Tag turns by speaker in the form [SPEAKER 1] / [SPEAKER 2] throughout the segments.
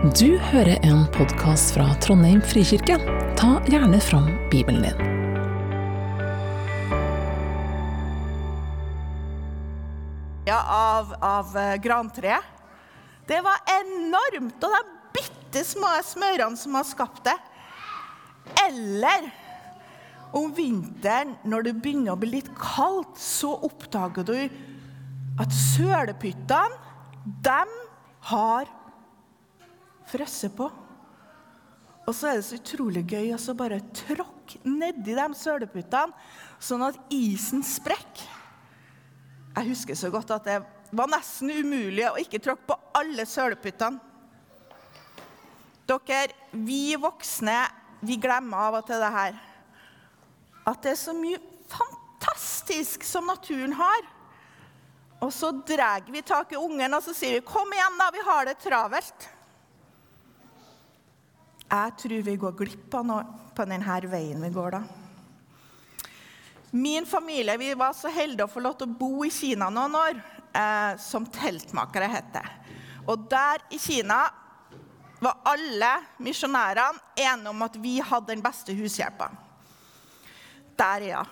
[SPEAKER 1] Du hører en podkast fra Trondheim frikirke. Ta gjerne fram Bibelen din.
[SPEAKER 2] Ja, av, av eh, grantreet. Det var enormt, og de bitte små smørene som har skapt det. Eller om vinteren, når det begynner å bli litt kaldt, så oppdager du at sølepyttene, dem har frosset på. Og så er det så utrolig gøy å bare tråkke nedi de søleputene, sånn at isen sprekker. Jeg husker så godt at det var nesten umulig å ikke tråkke på alle søleputene. Dere, vi voksne, vi glemmer av og til det her. At det er så mye fantastisk som naturen har. Og så drar vi tak i ungen og så sier vi, 'Kom igjen, da, vi har det travelt'. Jeg tror vi går glipp av noe på denne veien vi går da. Min familie vi var så heldige å få lov til å bo i Kina noen år, eh, som teltmakere het. Og der i Kina var alle misjonærene enige om at vi hadde den beste hushjelpa. Der, ja.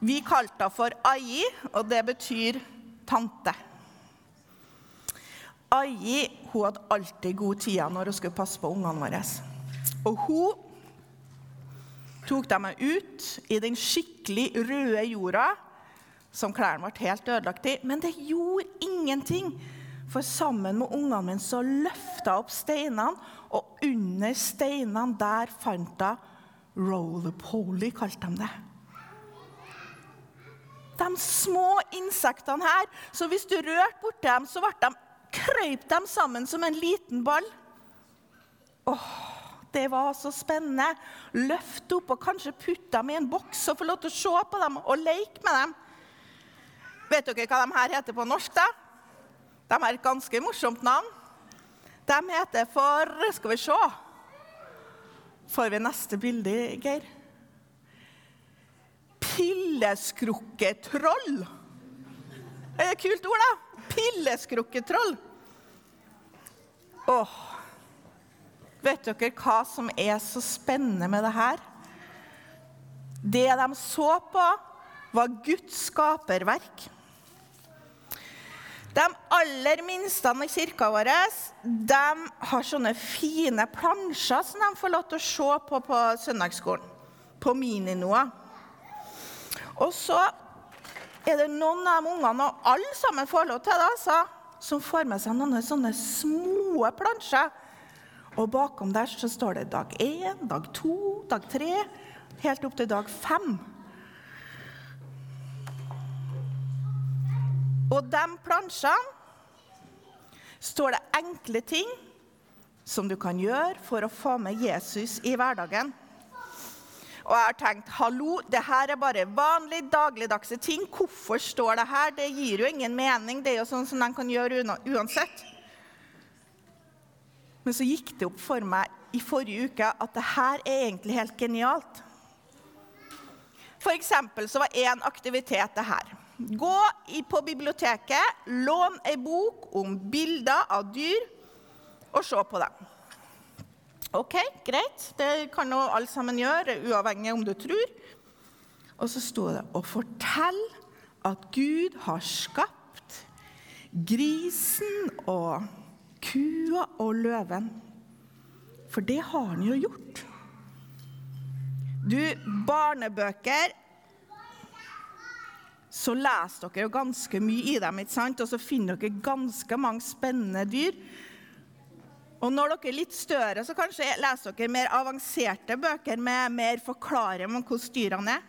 [SPEAKER 2] Vi kalte henne for Ai, og det betyr tante. Ai hun hadde alltid gode tider når hun skulle passe på ungene våre. Og hun tok dem ut i den skikkelig røde jorda, som klærne ble helt ødelagt i. Men det gjorde ingenting, for sammen med ungene mine så løfta opp steinene, og under steinene der fant jeg roller-poly, kalte de det. De små insektene her, så hvis du rørte borti dem, så ble de, krøyp de sammen som en liten ball. Åh, det var så spennende. Løft opp og kanskje putte dem i en boks og få lov til å se på dem og leke med dem. Vet dere hva de her heter på norsk? da? De har et ganske morsomt navn. De heter for Skal vi se Får vi neste bilde, Geir? Pilleskrukketroll. Er det et kult ord, da? Pilleskrukketroll. Åh. Vet dere hva som er så spennende med det her? Det de så på, var Guds skaperverk. De aller minste i kirka vår de har sånne fine plansjer som de får lov til å se på på søndagsskolen. På Mininoa. Og så er det noen av de ungene, og alle sammen får lov til det, altså, som får med seg noen sånne små plansjer. Og bakom der så står det dag én, dag to, dag tre, helt opp til dag fem. Og de plansjene står det enkle ting som du kan gjøre for å få med Jesus i hverdagen. Og jeg har tenkt hallo, det her er bare vanlige dagligdagse ting. Hvorfor står det her? Det gir jo ingen mening. Det er jo sånn som de kan gjøre uansett. Men så gikk det opp for meg i forrige uke at det her er egentlig helt genialt. For eksempel så var én aktivitet det her. Gå på biblioteket, lån ei bok om bilder av dyr, og se på dem. OK, greit. Det kan jo alle sammen gjøre, uavhengig om du tror. Og så sto det å fortelle at Gud har skapt grisen og kua og løven. For det har han jo gjort. Du, barnebøker så leser dere jo ganske mye i dem, ikke sant? og så finner dere ganske mange spennende dyr. Og når dere er litt større, så kanskje leser dere mer avanserte bøker med mer forklaring om hvordan dyrene er.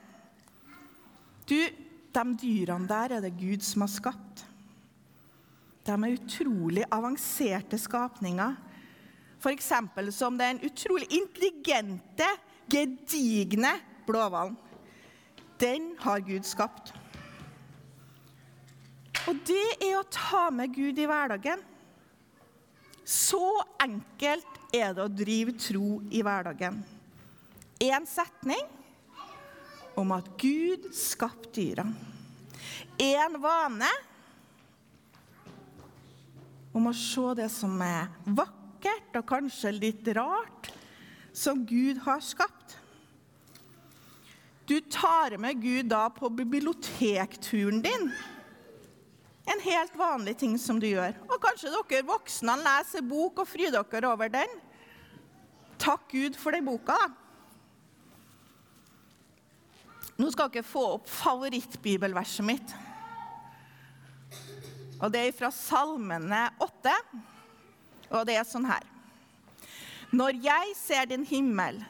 [SPEAKER 2] Du, de dyrene der er det Gud som har skapt. De er utrolig avanserte skapninger. F.eks. som den utrolig intelligente, gedigne blåhvalen. Den har Gud skapt. Og det er å ta med Gud i hverdagen. Så enkelt er det å drive tro i hverdagen. Én setning om at Gud skapte dyra. Én vane om å se det som er vakkert og kanskje litt rart som Gud har skapt. Du tar med Gud da på bibliotekturen din. En helt vanlig ting som du gjør. Og kanskje dere voksne leser bok og fryder dere over den. Takk Gud for den boka. Nå skal dere få opp favorittbibelverset mitt. Og Det er fra Salmene 8, og det er sånn her. Når jeg ser din himmel,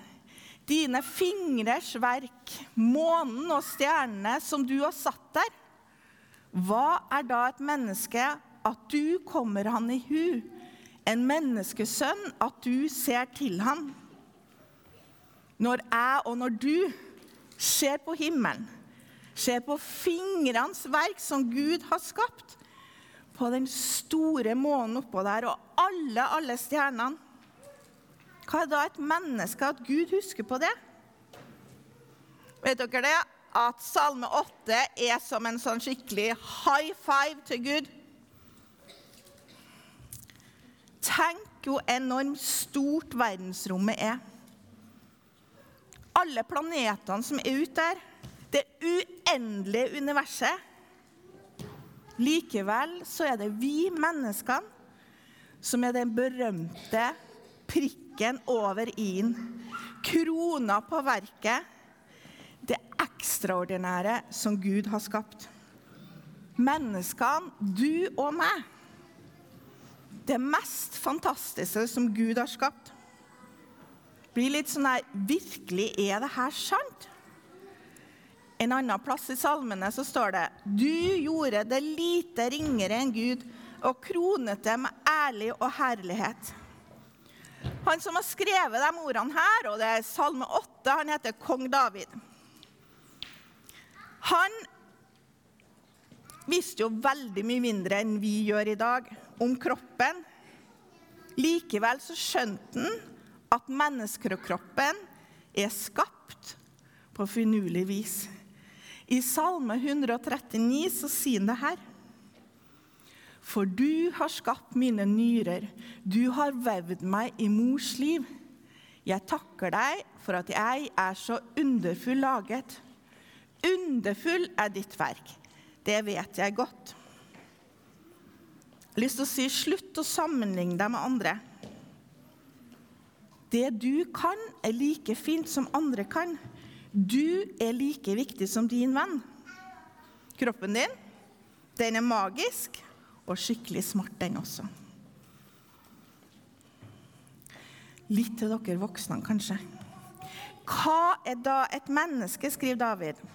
[SPEAKER 2] dine fingres verk, månen og stjernene som du har satt der, hva er da et menneske at du kommer han i hu, en menneskesønn at du ser til han? Når jeg og når du ser på himmelen, ser på fingrenes verk som Gud har skapt, på den store månen oppå der og alle, alle stjernene. Hva er da et menneske at Gud husker på det? Vet dere det? At Salme 8 er som en sånn skikkelig high five til Gud. Tenk hvor enormt stort verdensrommet er. Alle planetene som er ute der. Det uendelige universet. Likevel så er det vi menneskene som er den berømte prikken over i-en. Krona på verket. Det ekstraordinære som Gud har skapt. Menneskene, du og meg. Det mest fantastiske som Gud har skapt. Blir litt sånn her Virkelig, er det her sant? En annen plass i salmene så står det Du gjorde det lite ringere enn Gud og kronet det med ærlig og herlighet. Han som har skrevet de ordene her, og det er Salme 8, han heter kong David. Han visste jo veldig mye mindre enn vi gjør i dag, om kroppen. Likevel så skjønte han at menneskekroppen er skapt på finurlig vis. I Salme 139 så sier han det her. For du har skapt mine nyrer, du har vevd meg i mors liv. Jeg takker deg for at jeg er så underfull laget. Underfull er ditt verk, det vet jeg godt. Jeg har lyst til å si slutt å sammenligne deg med andre. Det du kan, er like fint som andre kan. Du er like viktig som din venn. Kroppen din, den er magisk og skikkelig smart, den også. Litt til dere voksne, kanskje. Hva er da et menneske, skriver David.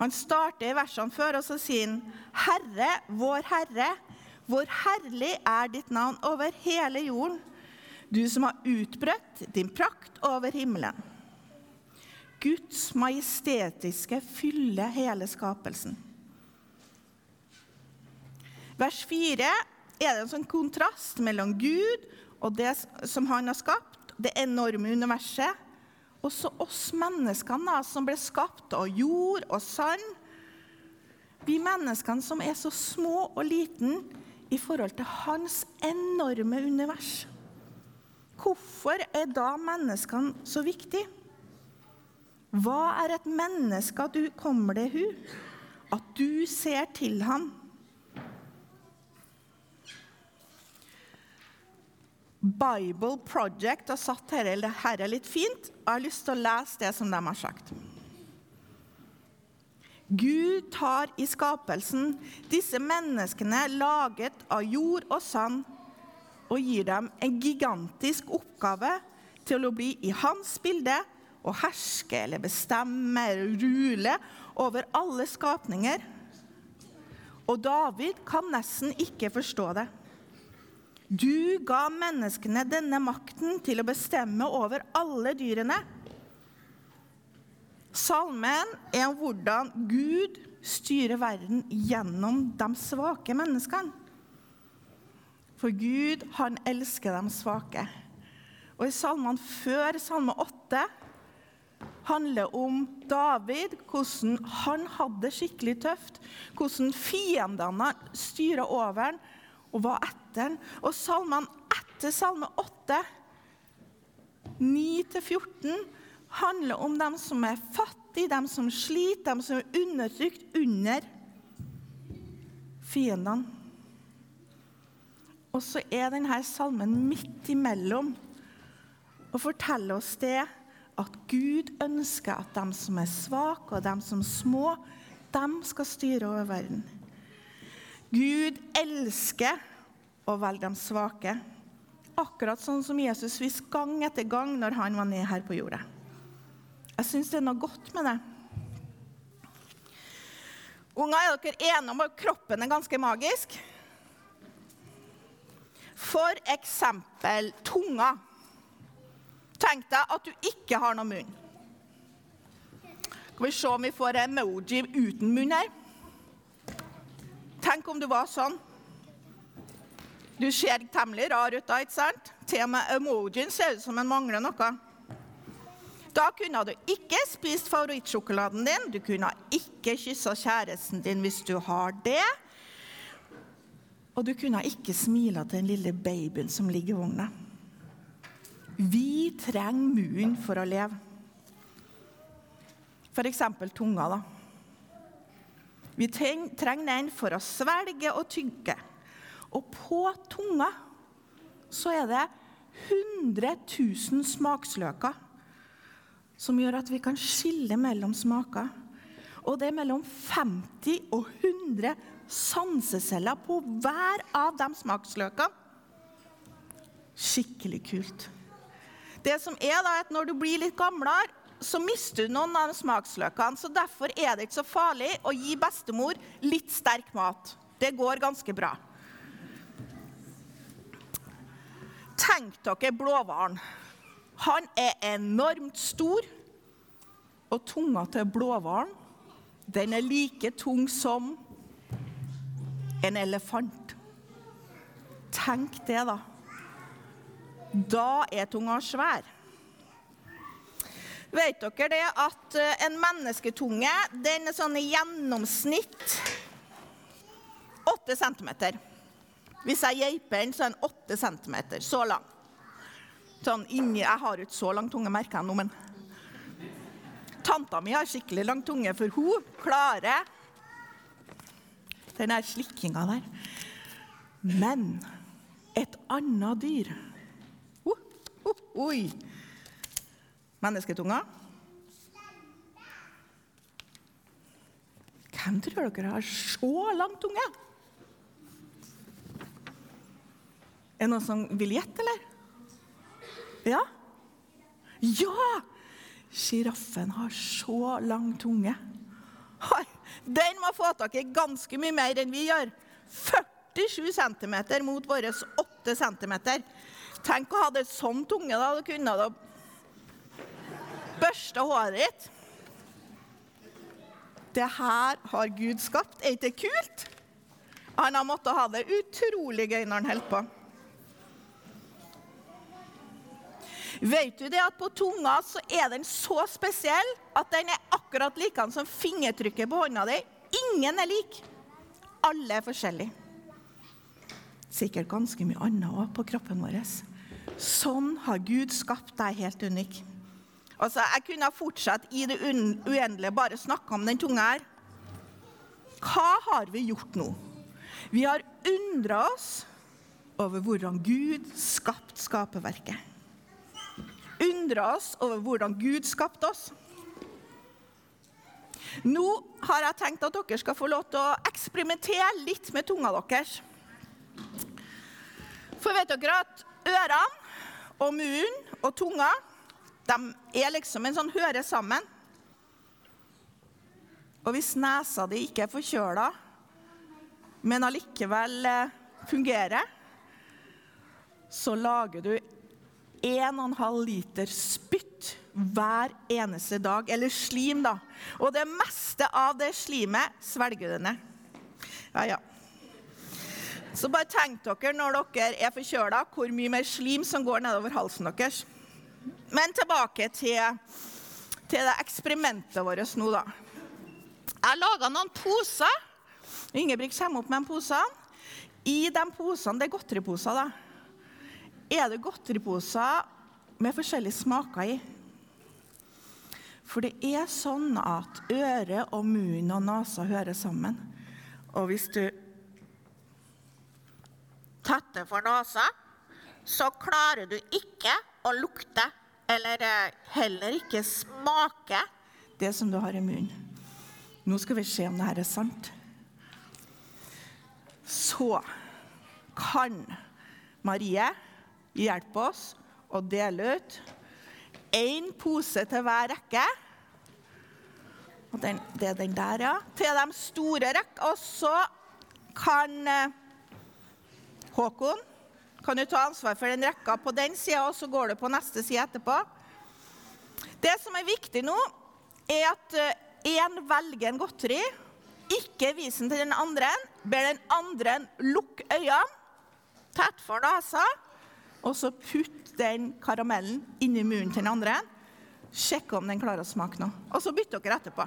[SPEAKER 2] Han starter i versene før, og så sier han, Herre, vår Herre, hvor herlig er ditt navn over hele jorden, du som har utbrøtt din prakt over himmelen. Guds majestetiske fyller hele skapelsen. Vers 4 er det en sånn kontrast mellom Gud og det som han har skapt, det enorme universet, og så oss menneskene som ble skapt av jord og sand. Vi menneskene som er så små og liten i forhold til hans enorme univers. Hvorfor er da menneskene så viktige? Hva er et menneske at du kommer deg hu? At du ser til ham? Bible Project har satt dette litt fint. og Jeg har lyst til å lese det som de har sagt. Gud tar i skapelsen disse menneskene laget av jord og sand, og gir dem en gigantisk oppgave til å bli i hans bilde og herske eller bestemme eller rule over alle skapninger. Og David kan nesten ikke forstå det. Du ga menneskene denne makten til å bestemme over alle dyrene. Salmen er om hvordan Gud styrer verden gjennom de svake menneskene. For Gud, han elsker de svake. Og i salmene før salme 8 handler om David, hvordan han hadde det skikkelig tøft. Hvordan fiendene styra over ham og var etter ham. Og salmene etter salme 8, 9-14, handler om dem som er fattige, dem som sliter, dem som er undertrykt under fiendene. Og så er denne salmen midt imellom og forteller oss det at Gud ønsker at dem som er svake, og dem som er små, dem skal styre over verden. Gud elsker å velge de svake. Akkurat sånn som Jesus viste gang etter gang når han var nede her på jorda. Jeg syns det er noe godt med det. Unger, er dere enige om at kroppen er ganske magisk? For eksempel tunga. Tenk deg at du ikke har noen munn. Skal vi se om vi får en emoji uten munn her? Tenk om du var sånn. Du ser temmelig rar ut da, ikke sant? Til og med emojien ser ut som den mangler noe. Da kunne du ikke spist favorittsjokoladen din, du kunne ikke kyssa kjæresten din hvis du har det. Og du kunne ikke smila til den lille babyen som ligger i vogna. Vi trenger munnen for å leve. F.eks. tunga. da. Vi trenger den for å svelge og tygge. Og på tunga så er det 100 000 smaksløker som gjør at vi kan skille mellom smaker. Og det er mellom 50 og 100 sanseceller på hver av de smaksløkene. Skikkelig kult. Det som er da, at Når du blir litt gamlere, så mister du noen av de smaksløkene. så Derfor er det ikke så farlig å gi bestemor litt sterk mat. Det går ganske bra. Tenk dere blåhvalen. Han er enormt stor, og tunga til blåhvalen den er like tung som en elefant. Tenk det, da. Da er tunga svær. Vet dere det at eh, en mennesketunge den er sånn i gjennomsnitt 8 cm. Hvis jeg geiper den, så er den 8 cm. Så lang. Sånn inni, Jeg har ikke så lang tunge, merker jeg nå, men Tanta mi har skikkelig lang tunge, for hun klarer den der slikkinga der. Men et annet dyr Oi! Mennesketunga. Hvem tror dere har så lang tunge? Er det noen som vil gjette, eller? Ja? Ja! Sjiraffen har så lang tunge. Den må få tak i ganske mye mer enn vi gjør. 47 cm mot våre 8 cm. Tenk å ha det sånn tunge. da, Du kunne da børste håret ditt. Det her har Gud skapt. Er ikke det kult? Han har måttet ha det utrolig gøy når han holder på. Vet du det at på tunga så er den så spesiell at den er akkurat lik som fingertrykket på hånda di? Ingen er lik. Alle er forskjellige. Sikkert ganske mye annet òg på kroppen vår. Sånn har Gud skapt deg helt unik. Altså, Jeg kunne fortsatt i det uendelige bare snakka om den tunga her. Hva har vi gjort nå? Vi har undra oss over hvordan Gud skapte skaperverket. Undra oss over hvordan Gud skapte oss. Nå har jeg tenkt at dere skal få lov til å eksperimentere litt med tunga deres. For vet dere at ørene og munnen og tunga de er liksom en sånn høre sammen. Og hvis nesa di ikke er forkjøla, men allikevel eh, fungerer, så lager du 1,5 liter spytt hver eneste dag. Eller slim, da. Og det meste av det slimet svelger du ned. Ja, ja. Så bare tenk dere når dere er forkjøla, hvor mye mer slim som går nedover halsen deres. Men tilbake til, til det eksperimentet vårt nå, da. Jeg laga noen poser. Ingebrigt kommer opp med en pose. I de posene, det er godteriposer, da. er det godteriposer med forskjellige smaker i. For det er sånn at øre og munn og nese hører sammen. Og hvis du tetter for nesa, så klarer du ikke å lukte eller eh, heller ikke smake det som du har i munnen. Nå skal vi se om dette er sant. Så kan Marie hjelpe oss å dele ut én pose til hver rekke. Og den, det er den der, ja. Til de store rekkene. Og så kan eh, Håkon kan du ta ansvar for den rekka på den sida, og så går du på neste side etterpå. Det som er viktig nå, er at én eh, velger en godteri. Ikke vis den til den andre. Ber den andre lukke øynene, tett for nesa, og så putt den karamellen inni munnen til den andre. Sjekk om den klarer å smake noe. Og så bytter dere etterpå.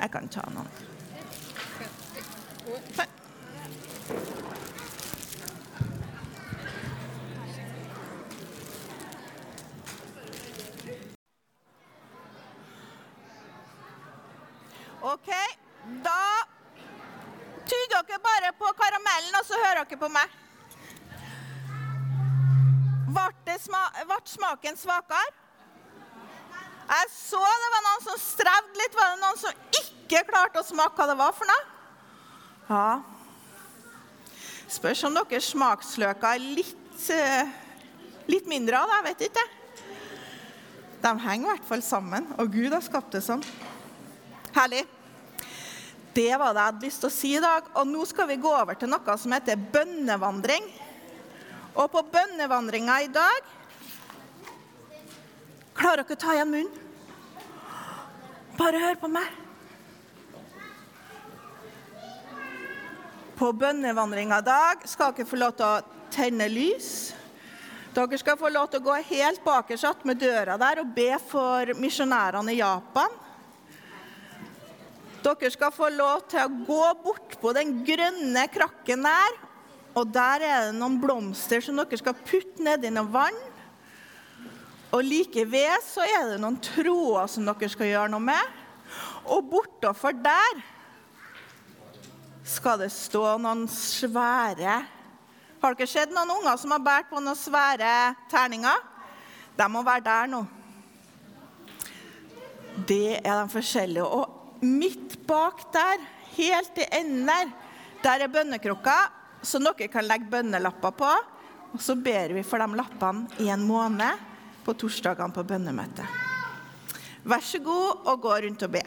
[SPEAKER 2] Jeg kan ta noen. OK, da tyder dere bare på karamellen, og så hører dere på meg. Ble, sma smaken svakere? Jeg så det var noen som strevde litt. Var det noen som ikke klarte å smake hva det var for noe? Ja. Spørs om dere smaksløker er litt, uh, litt mindre av det. Jeg vet ikke. De henger i hvert fall sammen. Og Gud har skapt det sånn. Herlig. Det var det jeg hadde lyst til å si i dag. Og nå skal vi gå over til noe som heter bønnevandring. Og på bønnevandringa i dag Klarer dere å ta igjen munnen? Bare hør på meg. På bønnevandringa i dag skal dere få lov til å tenne lys. Dere skal få lov til å gå helt bakerst med døra der og be for misjonærene i Japan. Dere skal få lov til å gå bort på den grønne krakken der. Og der er det noen blomster som dere skal putte nedi noe vann. Og like ved så er det noen tråder som dere skal gjøre noe med. Og bortafor der skal det stå noen svære Har dere sett noen unger som har båret på noen svære terninger? De må være der nå. Det er de forskjellige. Og midt bak der, helt i enden der, der er bønnekrukka, som dere kan legge bønnelapper på. Og så ber vi for de lappene i en måned på torsdagene på bønnemøtet. Vær så god og gå rundt og be.